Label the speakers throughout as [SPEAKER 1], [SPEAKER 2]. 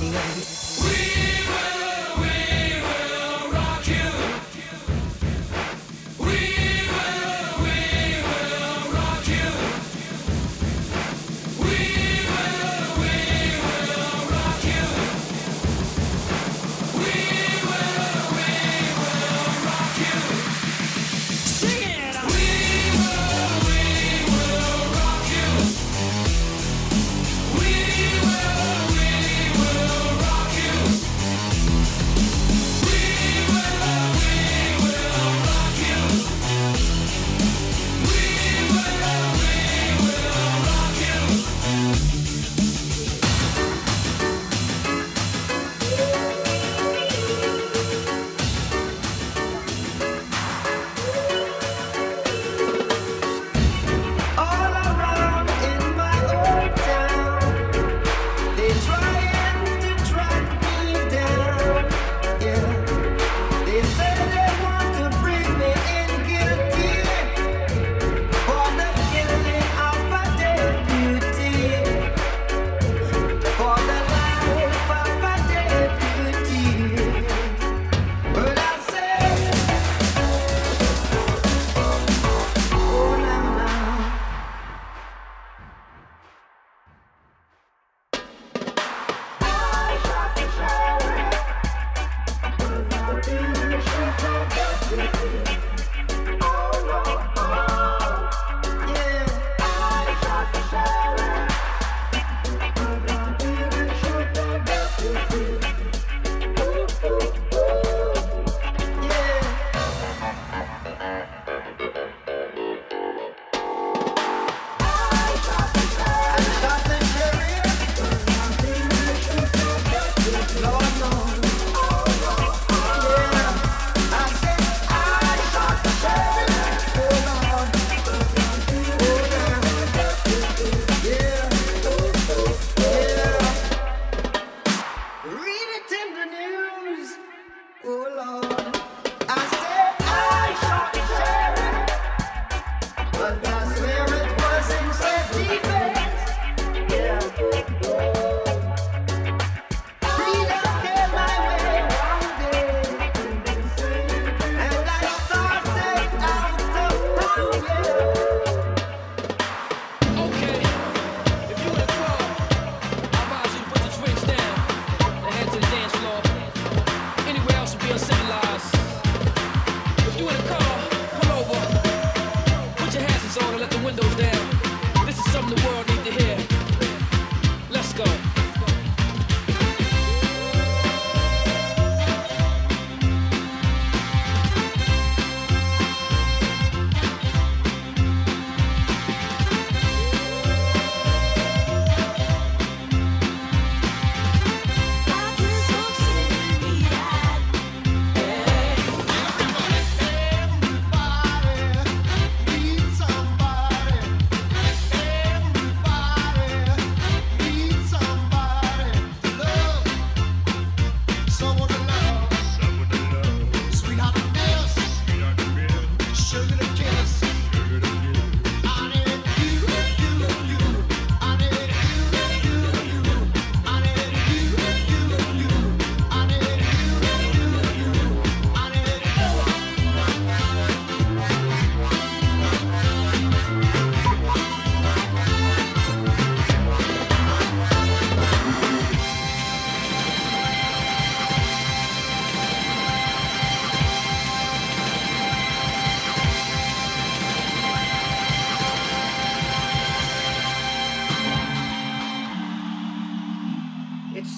[SPEAKER 1] we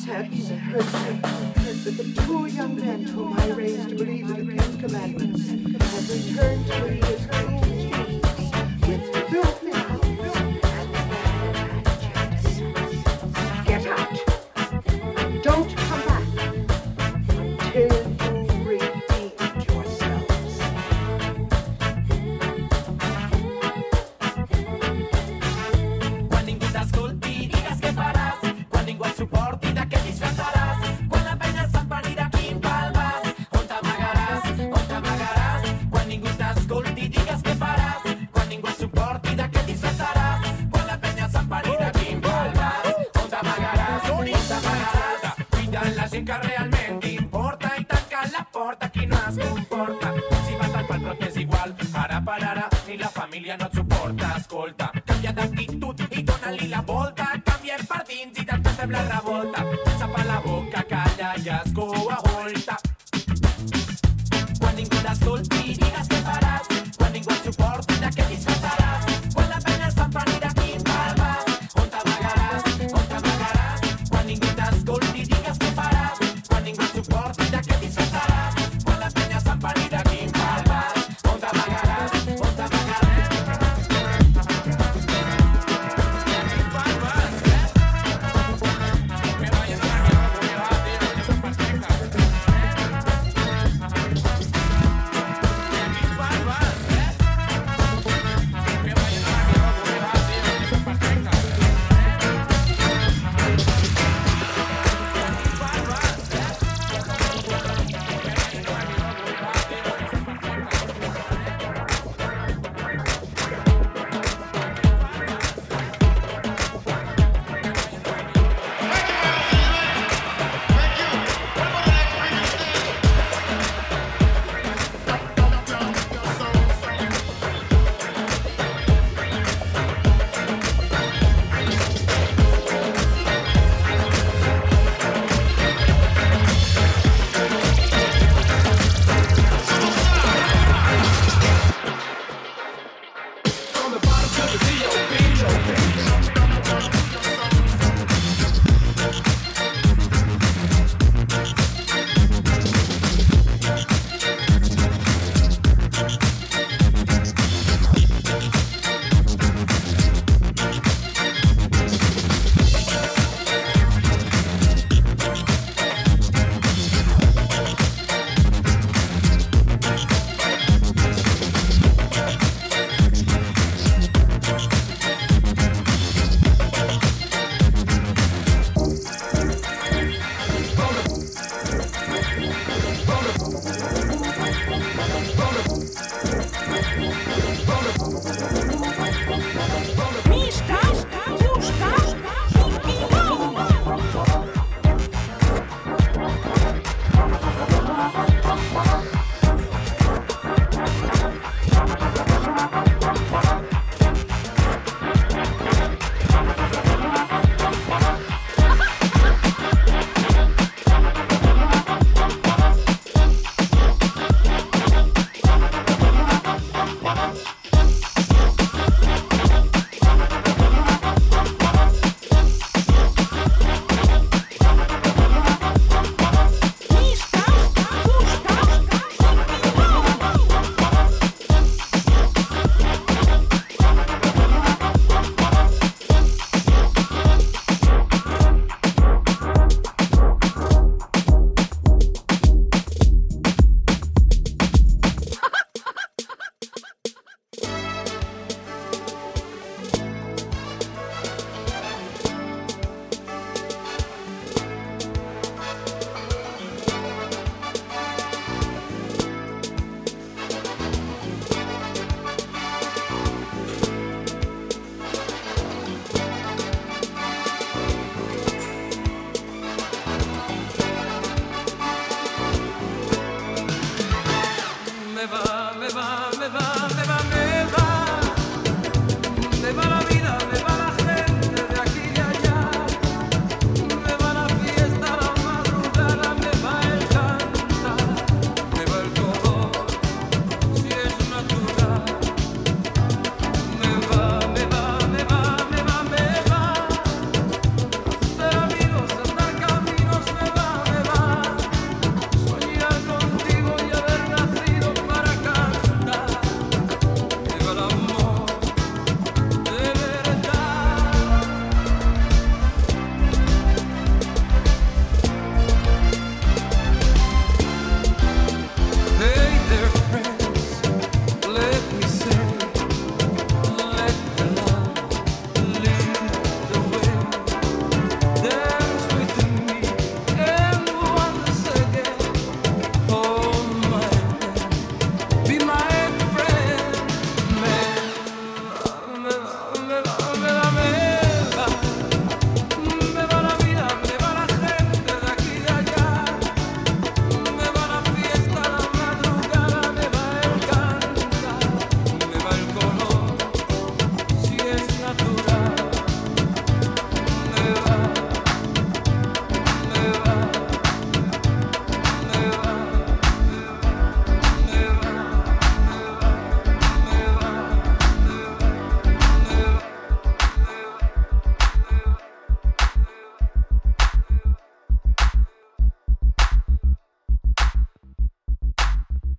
[SPEAKER 1] hurts, hurts, hurts that the poor young men whom I raised to believe in the Ten Commandments have returned to me as cruel.
[SPEAKER 2] Tapa la boca Cause we are Bonus.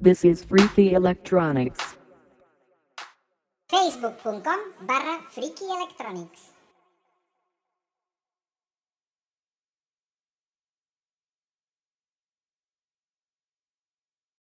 [SPEAKER 3] This is Freaky Electronics.
[SPEAKER 4] facebook.com barra friki electronics